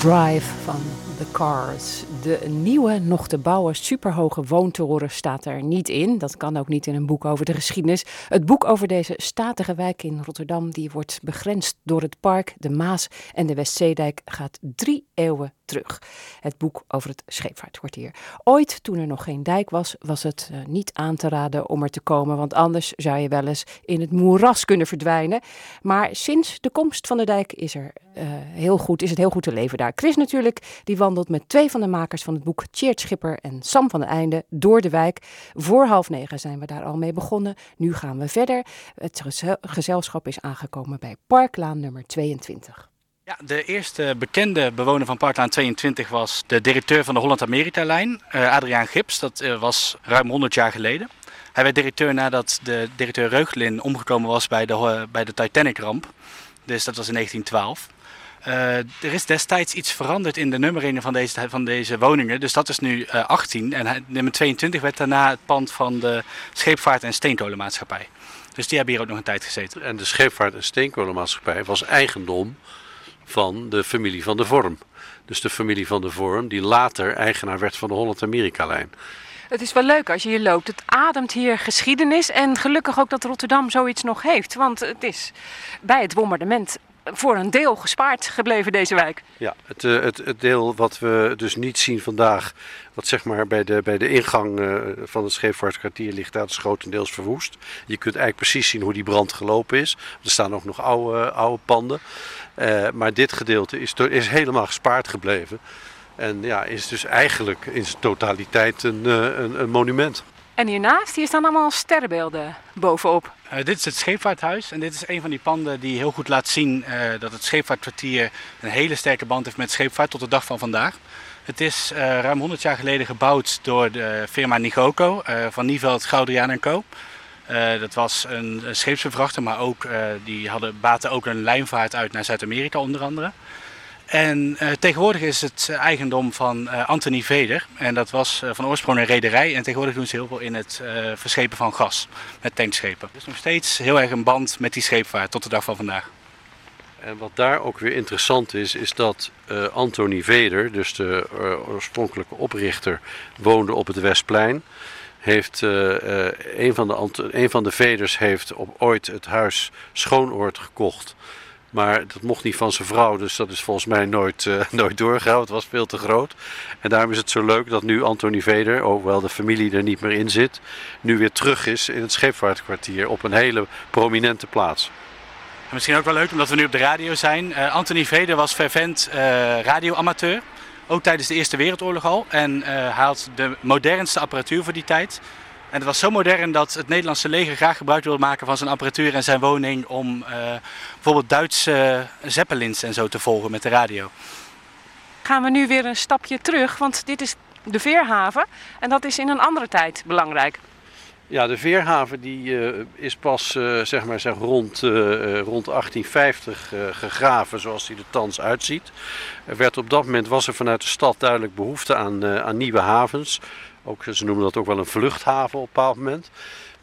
Drive van The Cars. De nieuwe, nog te bouwen, superhoge woontoren staat er niet in. Dat kan ook niet in een boek over de geschiedenis. Het boek over deze statige wijk in Rotterdam, die wordt begrensd door het park, de Maas en de Westzeedijk, gaat drie eeuwen terug. Het boek over het scheepvaartkwartier. Ooit, toen er nog geen dijk was, was het eh, niet aan te raden om er te komen, want anders zou je wel eens in het moeras kunnen verdwijnen. Maar sinds de komst van de dijk is, er, eh, heel goed, is het heel goed te leven daar. Chris natuurlijk, die met twee van de makers van het boek Tjeerd Schipper en Sam van den Einde door de wijk. Voor half negen zijn we daar al mee begonnen. Nu gaan we verder. Het gezel- gezelschap is aangekomen bij Parklaan nummer 22. Ja, de eerste bekende bewoner van Parklaan 22 was de directeur van de Holland-Amerika-lijn, eh, Adriaan Gips. Dat eh, was ruim 100 jaar geleden. Hij werd directeur nadat de directeur Reuglin omgekomen was bij de, eh, bij de Titanic-ramp. Dus dat was in 1912. Eh, er is destijds iets veranderd in de nummeringen van deze, van deze woningen. Dus dat is nu eh, 18. En hij- nummer 22 werd daarna het pand van de Scheepvaart- en Steenkolenmaatschappij. Dus die hebben hier ook nog een tijd gezeten. En de scheepvaart- en steenkolenmaatschappij was eigendom van de familie van de Vorm. Dus de familie van de Vorm, die later eigenaar werd van de Holland-Amerika-lijn. Het is wel leuk als je hier loopt. Het ademt hier geschiedenis en gelukkig ook dat Rotterdam zoiets nog heeft. Want het is bij het bombardement voor een deel gespaard gebleven, deze wijk. Ja, het, eh, het, het deel wat we dus niet zien vandaag, wat zeg maar bij de, bij de ingang eh, van het scheepvaartkwartier ligt, dat is grotendeels verwoest. Je kunt eigenlijk precies zien hoe die brand gelopen is. Er staan ook nog oude, oude panden. Eh, maar dit gedeelte is, is helemaal gespaard gebleven. En ja, is dus eigenlijk in zijn totaliteit een, een monument. En hiernaast, hier staan allemaal sterrenbeelden bovenop. Eh, dit is het scheepvaarthuis en dit is een van die panden die heel goed laat zien eh, dat het scheepvaartkwartier een hele sterke band heeft met scheepvaart tot de dag van vandaag. Het is eh, ruim 100 jaar geleden gebouwd door de firma Nigoco van Nieveld, Goudriaan Co. Eh, dat was een, een maar ook, die hadden, baten ook een lijnvaart uit naar Zuid-Amerika onder andere. En eh, tegenwoordig is het eh, eigendom van eh, Anthony Veder. En dat was van oorsprong een rederij. En tegenwoordig doen ze heel veel in het verschepen van gas met tankschepen. Dus nog steeds heel erg een band met die scheepvaart tot de dag van vandaag. En wat daar ook weer interessant is, is dat Anthony Veder, dus de oorspronkelijke oprichter, woonde op het Westplein. heeft uh, een, van de, een van de veders heeft op ooit het huis Schoonoord gekocht. Maar dat mocht niet van zijn vrouw, dus dat is volgens mij nooit, uh, nooit doorgegaan. Het was veel te groot. En daarom is het zo leuk dat nu Anthony Veder, hoewel de familie er niet meer in zit, nu weer terug is in het scheepvaartkwartier op een hele prominente plaats. misschien ook wel leuk omdat we nu op de radio zijn. Uh, Anthony Veder was fervent uh, radioamateur. Ook tijdens de Eerste Wereldoorlog al. En had de modernste apparatuur voor die tijd. En het was zo modern dat het Nederlandse leger graag gebruik wilde maken van zijn apparatuur en zijn woning om uh, bijvoorbeeld Duitse zeppelins en zo te volgen met de radio. Gaan we nu weer een stapje terug, want dit is de veerhaven en dat is in een andere tijd belangrijk. Ja, de veerhaven die, uh, is pas uh, zeg maar, zeg, rond, rond 1850 gegraven zoals die er thans uitziet. Er werd op dat moment was er vanuit de stad duidelijk behoefte aan, aan nieuwe havens. Ook, ze noemen dat ook wel een vluchthaven op een bepaald moment.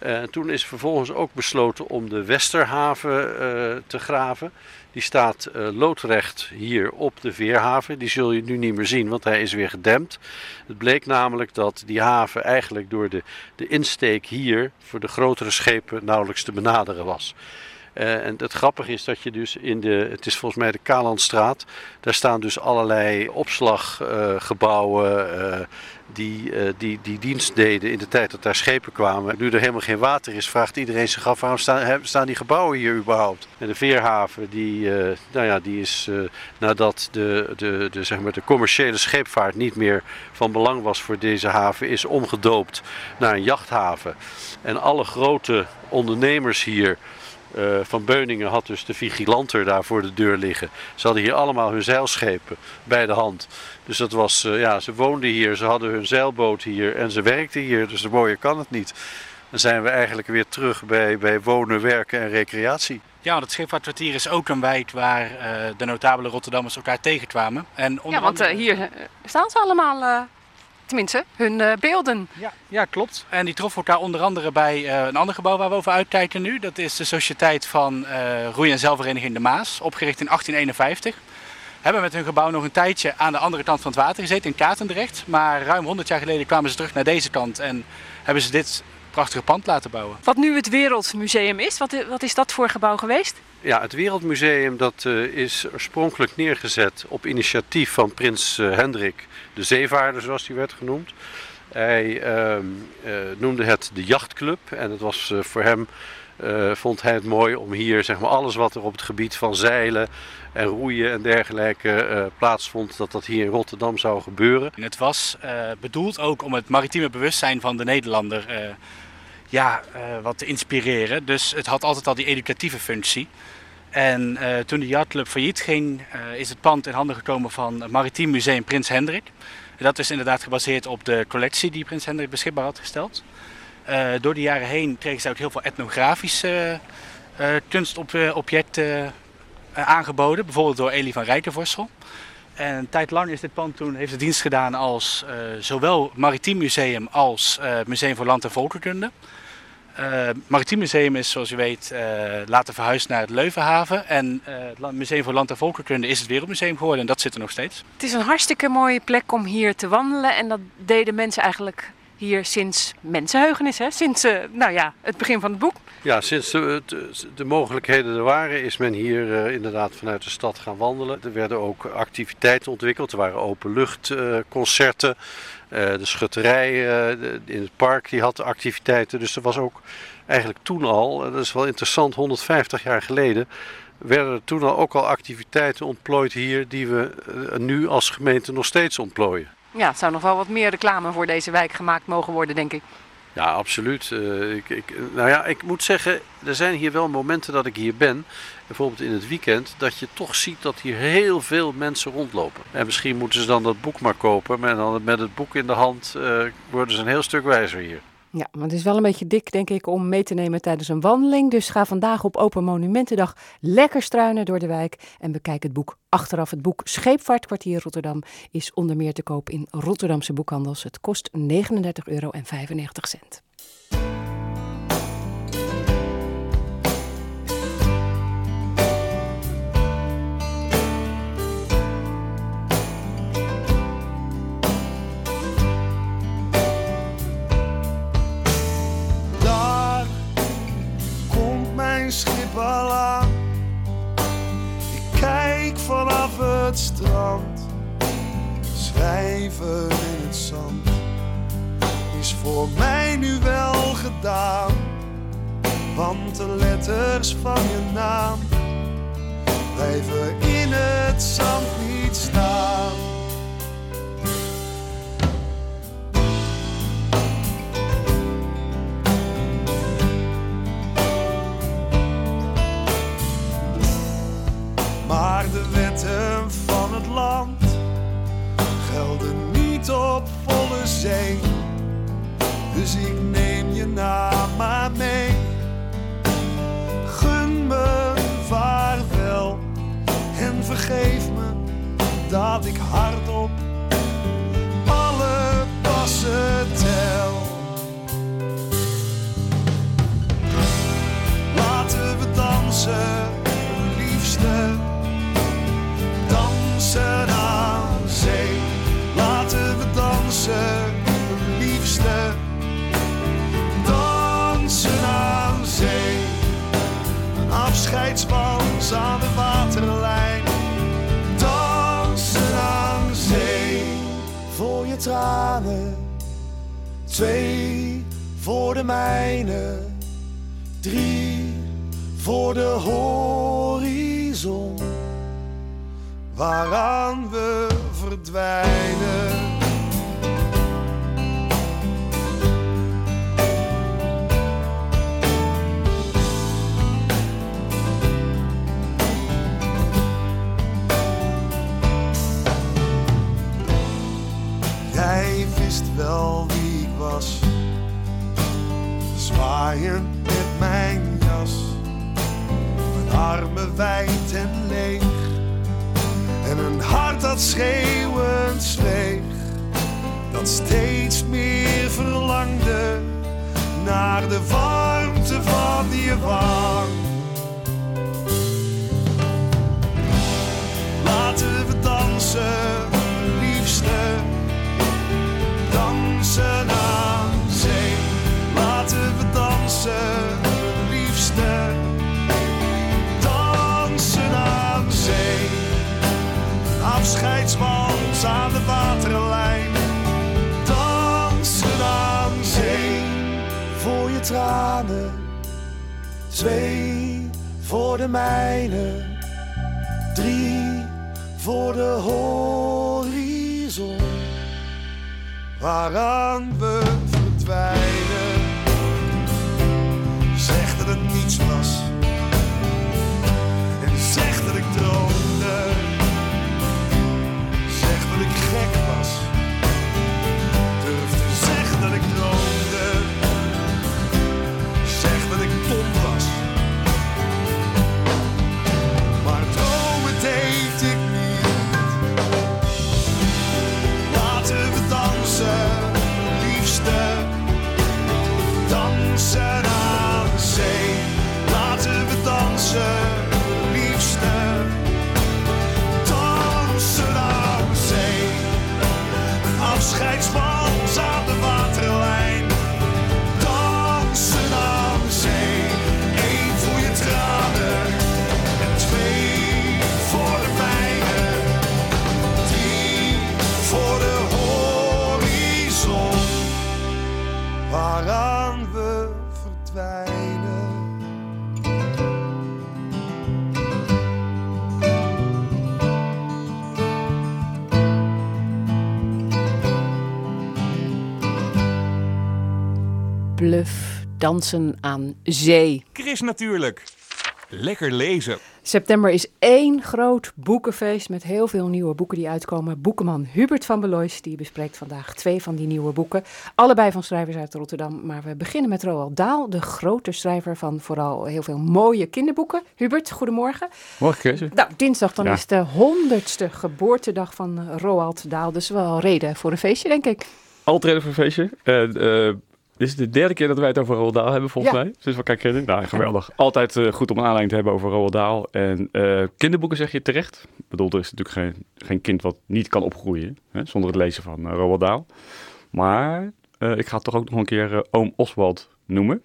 Uh, toen is vervolgens ook besloten om de Westerhaven uh, te graven. Die staat uh, loodrecht hier op de Veerhaven. Die zul je nu niet meer zien, want hij is weer gedempt. Het bleek namelijk dat die haven eigenlijk door de, de insteek hier voor de grotere schepen nauwelijks te benaderen was. Uh, en het grappige is dat je dus in de, het is volgens mij de Kalandstraat, daar staan dus allerlei opslaggebouwen uh, die, uh, die, die dienst deden in de tijd dat daar schepen kwamen. Nu er helemaal geen water is, vraagt iedereen zich af waarom staan, staan die gebouwen hier überhaupt. De veerhaven, die, nou ja, die is nadat de, de, de, zeg maar de commerciële scheepvaart niet meer van belang was voor deze haven, is omgedoopt naar een jachthaven. En alle grote ondernemers hier uh, van Beuningen had dus de vigilanter daar voor de deur liggen. Ze hadden hier allemaal hun zeilschepen bij de hand. Dus dat was, uh, ja, ze woonden hier, ze hadden hun zeilboot hier en ze werkten hier. Dus mooier kan het niet. Dan zijn we eigenlijk weer terug bij, bij wonen, werken en recreatie. Ja, het scheepvaartkwartier is ook een wijk waar uh, de notabele Rotterdammers elkaar tegenkwamen. En onder ja, want andere... hier staan ze allemaal Tenminste, hun uh, beelden. Ja, ja, klopt. En die troffen elkaar onder andere bij uh, een ander gebouw waar we over uitkijken nu. Dat is de Sociëteit van uh, Roei- en Zelfvereniging de Maas, opgericht in 1851. Hebben met hun gebouw nog een tijdje aan de andere kant van het water gezeten, in Katendrecht. Maar ruim 100 jaar geleden kwamen ze terug naar deze kant en hebben ze dit prachtige pand laten bouwen. Wat nu het Wereldmuseum is, wat, wat is dat voor gebouw geweest? Ja, het Wereldmuseum dat, uh, is oorspronkelijk neergezet op initiatief van prins uh, Hendrik de Zeevaarder, zoals hij werd genoemd. Hij uh, noemde het de jachtclub en het was voor hem, vond hij het mooi om hier zeg maar, alles wat er op het gebied van zeilen en roeien en dergelijke plaatsvond, dat dat hier in Rotterdam zou gebeuren. Het was bedoeld ook om het maritieme bewustzijn van de Nederlander ja, uh, wat te inspireren. Dus het had altijd al die educatieve functie. En uh, toen de yachtclub failliet ging, uh, is het pand in handen gekomen van het Maritiem Museum Prins Hendrik. Dat is inderdaad gebaseerd op de collectie die Prins Hendrik beschikbaar had gesteld. door de jaren heen kregen ze ook heel veel etnografische kunstobjecten aangeboden. Bijvoorbeeld door Elie van Rijkenvorsel. En een tijd lang is dit pand toen, heeft het dienst gedaan als zowel Maritiem Museum als Museum voor Land en Volkenkunde. Uh, Maritiem Museum is, zoals u weet, later verhuisd naar het Leuvenhaven. En het Museum voor Land en Volkenkunde is het Wereldmuseum geworden en dat zit er nog steeds. Het is een hartstikke mooie plek om hier te wandelen en dat deden mensen eigenlijk hier sinds mensenheugenis, hè? sinds uh, nou ja, het begin van het boek. Ja, sinds de, de, mogelijkheden er waren is men hier uh, inderdaad vanuit de stad gaan wandelen. Er werden ook activiteiten ontwikkeld, er waren openluchtconcerten. Uh, de schutterij in het park die had activiteiten, dus er was ook eigenlijk toen al, dat is wel interessant, 150 jaar geleden werden er toen al ook al activiteiten ontplooid hier die we nu als gemeente nog steeds ontplooien ja, het zou nog wel wat meer reclame voor deze wijk gemaakt mogen worden, denk ik. Ja, absoluut. Uh, ik, ik, nou ja, ik moet zeggen, er zijn hier wel momenten dat ik hier ben, bijvoorbeeld in het weekend, dat je toch ziet dat hier heel veel mensen rondlopen. En misschien moeten ze dan dat boek maar kopen, maar dan met het boek in de hand uh, worden ze een heel stuk wijzer hier. Ja, maar het is wel een beetje dik, denk ik, om mee te nemen tijdens een wandeling. Dus ga vandaag op Open Monumentendag lekker struinen door de wijk en bekijk het boek. Achteraf het boek Scheepvaartkwartier Rotterdam is onder meer te koop in Rotterdamse boekhandels. Het kost 39,95 euro. Wel aan. Ik kijk vanaf het strand, schrijven in het zand is voor mij nu wel gedaan. Want de letters van je naam blijven in het zand niet land gelden niet op volle zee. Dus ik neem je naam maar mee. Gun me vaarwel en vergeef me dat ik hardop de mijne, drie voor de horizon waaraan we verdwijnen. Met mijn jas, mijn armen wijd en leeg. En een hart dat schreeuwend zweeg, dat steeds meer verlangde naar de warmte van je wang. Laten we dansen, liefste, dansen aan zee. Afscheidswals aan de waterlijn. Dansen aan zee. Voor je tranen, twee voor de mijne, drie voor de horizon, waaraan we dansen aan zee. Chris natuurlijk. Lekker lezen. September is één groot boekenfeest met heel veel nieuwe boeken die uitkomen. Boekenman Hubert van Belois die bespreekt vandaag twee van die nieuwe boeken. Allebei van schrijvers uit Rotterdam. Maar we beginnen met Roald Daal, de grote schrijver van vooral heel veel mooie kinderboeken. Hubert, goedemorgen. Morgen, Kees. Nou, dinsdag dan Ja. is de honderdste geboortedag van Roald Daal. Dus wel reden voor een feestje, denk ik. Altijd reden voor een feestje. Eh, dit is de derde keer dat wij het over Roald Dahl hebben, volgens Ja. mij. Dus we elkaar kennen. Nou, geweldig. Altijd eh, goed om een aanleiding te hebben over Roald Dahl. En eh, kinderboeken zeg je terecht. Ik bedoel, er is natuurlijk geen, geen kind wat niet kan opgroeien hè, zonder het lezen van eh, Roald Dahl. Maar eh, ik ga toch ook nog een keer eh, Oom Oswald noemen.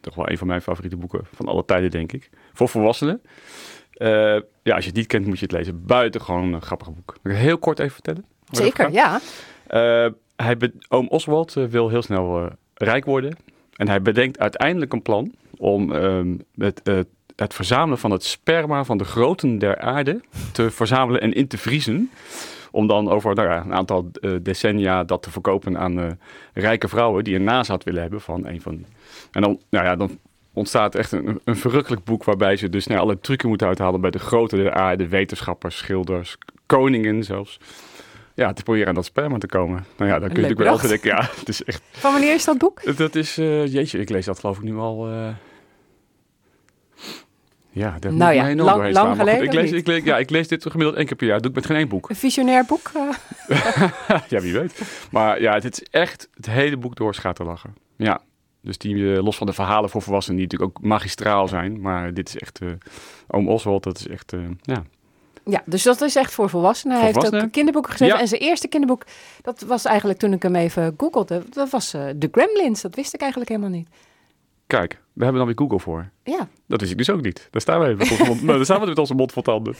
Toch wel een van mijn favoriete boeken van alle tijden, denk ik. Voor volwassenen. Eh, ja, als je het niet kent, moet je het lezen. Buitengewoon een grappig boek. Kan ik het heel kort even vertellen? Zeker, ja. Eh, hij oom Oswald wil heel snel eh, rijk worden. En hij bedenkt uiteindelijk een plan om ehm, het, het verzamelen van het sperma van de groten der aarde te verzamelen en in te vriezen. Om dan over nou ja, een aantal eh, decennia dat te verkopen aan eh, rijke vrouwen die een nazaat willen hebben van een van die. En dan, nou ja, dan ontstaat echt een, een verrukkelijk boek waarbij ze dus nou, alle trucken moeten uithalen bij de grote der aarde, wetenschappers, schilders, koningen zelfs. Ja, te proberen aan dat sperma te komen. Nou ja, dan kun je natuurlijk wel altijd denken, ja, het is echt... Van wanneer is dat boek? Dat is, eh, jeetje, ik lees dat geloof ik nu al... eh, ja, daar Nou ja, mij lang- geleden ik lees, ik, lees, ja, ik lees dit gemiddeld één keer per jaar. Dat doe ik met geen één boek. Een visionair boek? eh? ja, wie weet. Maar ja, het is echt het hele boek door te lachen. Ja, dus die, los van de verhalen voor volwassenen, die natuurlijk ook magistraal zijn. Maar dit is echt, eh Oom Oswald, dat is echt, ja. Ja, dus dat is echt voor volwassenen. Hij heeft ook kinderboeken geschreven. Ja. En zijn eerste kinderboek, dat was eigenlijk toen ik hem even googelde, dat was eh The Gremlins. Dat wist ik eigenlijk helemaal niet. Kijk, we hebben dan weer Google voor. Ja, Dat wist ik dus ook niet. Daar staan we even met onze mond, nou, daar staan we met onze mond vol tanden.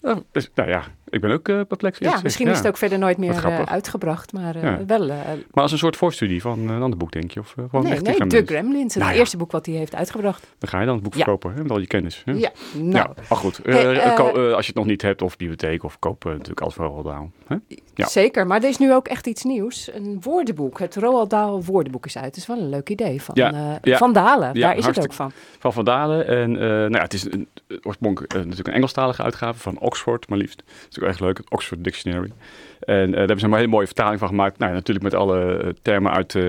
Nou, dus, nou ja, ik ben ook eh perplex. ja misschien is het ook verder nooit meer eh, uitgebracht, maar eh, Ja. wel... Maar als een soort voorstudie van een ander boek, denk je? Of gewoon nee, echt nee, The Gremlins? Het Nou ja. eerste boek wat hij heeft uitgebracht. Dan ga je dan het boek verkopen, hè, met al je kennis. Hè? Ja, nou, maar goed. Hey, als je het nog niet hebt, of bibliotheek, of koop eh, natuurlijk alles voor Roald Dahl. Hè? ja. zeker. Maar er is nu ook echt iets nieuws. Een woordenboek. Het Roald Dahl woordenboek is uit. Het is wel een leuk idee van, van Dalen. Ja, Daar is het ook van. Van Van Dalen. En eh, nou ja, het is een, een- oorspronkelijk eh, natuurlijk een Engelstalige uitgave van Oxford, maar liefst. Dat is natuurlijk echt leuk, het Oxford Dictionary. En eh, daar hebben ze een hele mooie vertaling van gemaakt. Nou, ja, natuurlijk met alle eh, termen uit eh,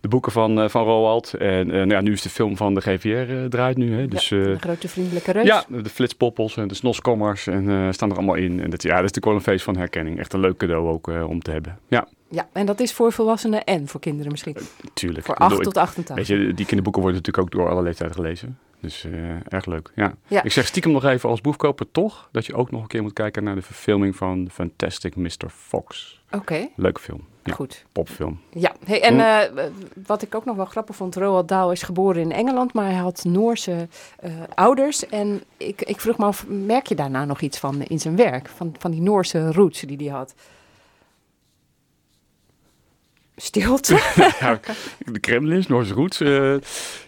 de boeken van, eh, van Roald. En eh, nou ja, nu is de film van de GVR eh, draait nu. Hè? Dus, ja, eh, een grote vriendelijke reus. Ja, de flitspoppels en de snoskommers en eh, staan er allemaal in. En dat, ja, dat is natuurlijk wel een feest van herkenning. Echt een leuk cadeau ook eh, om te hebben. Ja, Ja, en dat is voor volwassenen en voor kinderen misschien. tuurlijk. Voor Ik bedoel, 8 ik- tot 88. Weet je, die kinderboeken worden natuurlijk ook door alle leeftijden gelezen. Dus eh, erg leuk, ja. Ja. Ik zeg stiekem nog even als boekkoper toch... dat je ook nog een keer moet kijken naar de verfilming van Fantastic Mr. Fox. Oké, Leuke film. Ja, goed. popfilm. Ja, hey, en eh, wat ik ook nog wel grappig vond, Roald Dahl is geboren in Engeland, maar hij had Noorse eh, ouders. En ik, ik vroeg me af, merk je daarna nog iets van in zijn werk? Van, van die Noorse roots die hij had? Stilte? de Kremlins, Noorse Roots. eh,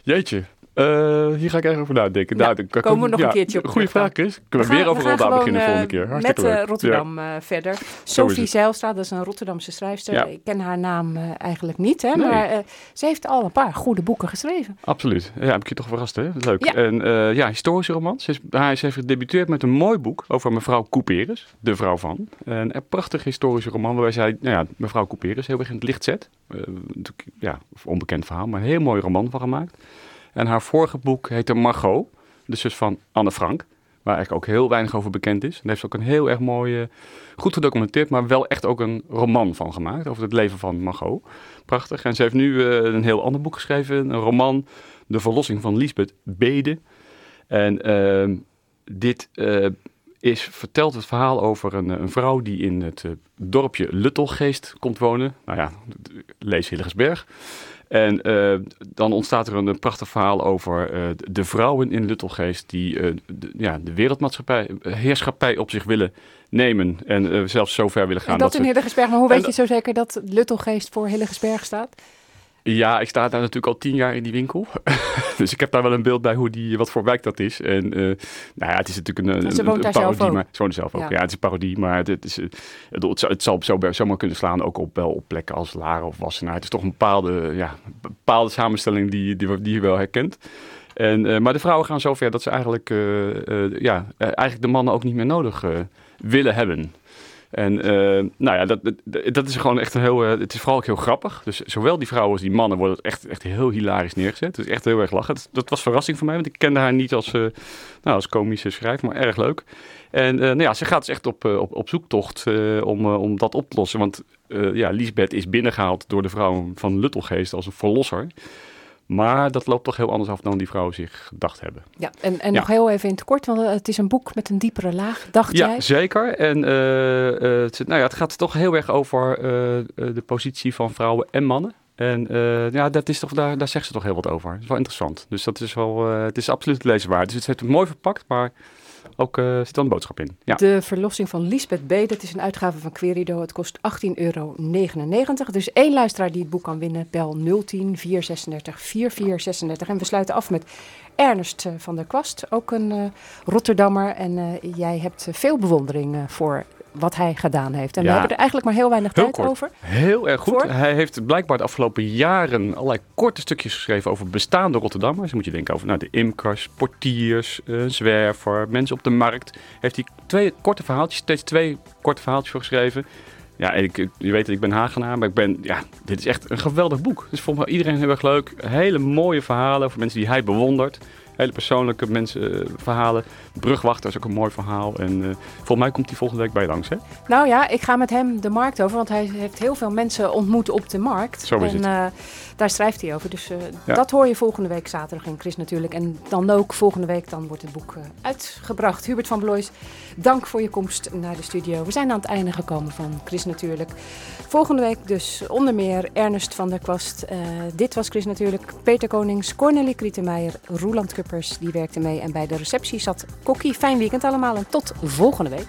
jeetje. Eh, hier ga ik even over nadenken. Ja, Nou, dan komen we nog ja, een keertje op Goeie terug vraag, Chris. Kunnen we, weer over Roald Dahl beginnen volgende keer. met Hartstikke eh, leuk. Rotterdam eh, verder. Sophie het. Zijlstra, dat is een Rotterdamse schrijfster. Ik ken haar naam eh, eigenlijk niet, hè, Nee. maar eh, ze heeft al een paar goede boeken geschreven. Absoluut. Ja, heb ik je toch verrast, hè? Leuk. Ja. En eh, ja, historische romans. Ze, is, hij ze heeft gedebuteerd met een mooi boek over mevrouw Couperus, de vrouw van. Een, een prachtig historische roman waarbij zij, nou ja, mevrouw Couperus heel erg in het licht zet. Eh, ja, onbekend verhaal, maar een heel mooi roman van gemaakt. En haar vorige boek heette Margot, de zus van Anne Frank. Waar eigenlijk ook heel weinig over bekend is. En heeft ze ook een heel erg mooi, eh, goed gedocumenteerd, maar wel echt ook een roman van gemaakt. Over het leven van Margot. Prachtig. En ze heeft nu eh, een heel ander boek geschreven. Een roman, De Verlossing van Lisbeth Bede. En ehm, dit eh, is vertelt het verhaal over een, een vrouw die in het eh, dorpje Luttelgeest komt wonen. Nou ja, lees Hillegersberg. En eh, dan ontstaat er een, een prachtig verhaal over eh, de vrouwen in Luttelgeest die eh, de, ja, de wereldmaatschappij, heerschappij op zich willen nemen. En zelfs zo ver willen gaan. En dat in ze- maar hoe weet je zo zeker dat Luttelgeest voor Hillegersberg staat? Ja, ik sta daar natuurlijk al tien jaar in die winkel. dus ik heb daar wel een beeld bij hoe die, wat voor wijk dat is. En eh, nou ja, het is natuurlijk een, een, Ze woont een daar zelf parodie. Maar, ze woont zelf ook. Ja. Ja. het is een parodie, maar het, is, eh, het, het, zal- het zal zo, zomaar kunnen slaan ook op, wel op plekken als Laren of Wassenaar. Het is toch een bepaalde, ja, bepaalde samenstelling die, die, die je wel herkent. En, eh, maar de vrouwen gaan zover dat ze eigenlijk, ja, eigenlijk de mannen ook niet meer nodig willen hebben. En eh, nou ja, dat, dat, is gewoon echt een heel. eh, het is vooral ook heel grappig. Dus zowel die vrouwen als die mannen worden echt, echt heel hilarisch neergezet. Dus echt heel erg lachen. Dat, was verrassing voor mij, want ik kende haar niet als, eh, nou, als komische schrijver, maar erg leuk. En nou ja, ze gaat dus echt op, op, op zoektocht om, om dat op te lossen. Want ja, Lisbeth is binnengehaald door de vrouwen van Luttelgeest als een verlosser. Maar dat loopt toch heel anders af dan die vrouwen zich gedacht hebben. Ja, en, en Ja. nog heel even in het kort, want eh, het is een boek met een diepere laag, dacht Ja, jij? zeker. En eh, eh, het, nou ja, het gaat toch heel erg over de positie van vrouwen en mannen En uh, ja, dat is toch, daar, daar zegt ze toch heel wat over. Dat is wel interessant. Dus dat is wel, het is absoluut leesbaar. Dus het heeft het mooi verpakt, maar ook uh, zit dan een boodschap in. Ja. De verlossing van Lisbeth B. Dat is een uitgave van Querido. Het kost 18,99 euro. Dus één luisteraar die het boek kan winnen, bel 010 436 4436. En we sluiten af met Ernest van der Kwast, ook een uh, Rotterdammer. En jij hebt veel bewondering voor wat hij gedaan heeft. En ja. we hebben er eigenlijk maar heel weinig heel tijd kort. over. Heel erg goed. Voor? Hij heeft blijkbaar de afgelopen jaren allerlei korte stukjes geschreven over bestaande Rotterdammers. Dus moet je denken over nou, de imkers, portiers, uh, zwerver, mensen op de markt. Heeft hij twee korte verhaaltjes, steeds twee korte verhaaltjes voor geschreven. Ja, ik, je weet dat ik ben Hagenaar, maar ik ben, ja, dit is echt een geweldig boek. Dus volgens mij iedereen heel erg leuk. Hele mooie verhalen voor mensen die hij bewondert hele persoonlijke mensen, verhalen. Brugwachter is ook een mooi verhaal. En uh, volgens mij komt hij volgende week bij je langs, hè? Nou ja, ik ga met hem de markt over, want hij heeft heel veel mensen ontmoet op de markt. Zo is en, het. Daar schrijft hij over. Dus uh, ja. dat hoor je volgende week zaterdag in Chris natuurlijk. En dan ook volgende week dan wordt het boek uitgebracht. Hubert van Blois, dank voor je komst naar de studio. We zijn aan het einde gekomen van Chris natuurlijk. Volgende week dus onder meer Ernest van der Kwast. dit was Chris natuurlijk. Peter Konings, Cornelie Krietenmeijer, Roeland Kuppers, die werkte mee. En bij de receptie zat Kokkie. Fijn weekend allemaal en tot volgende week.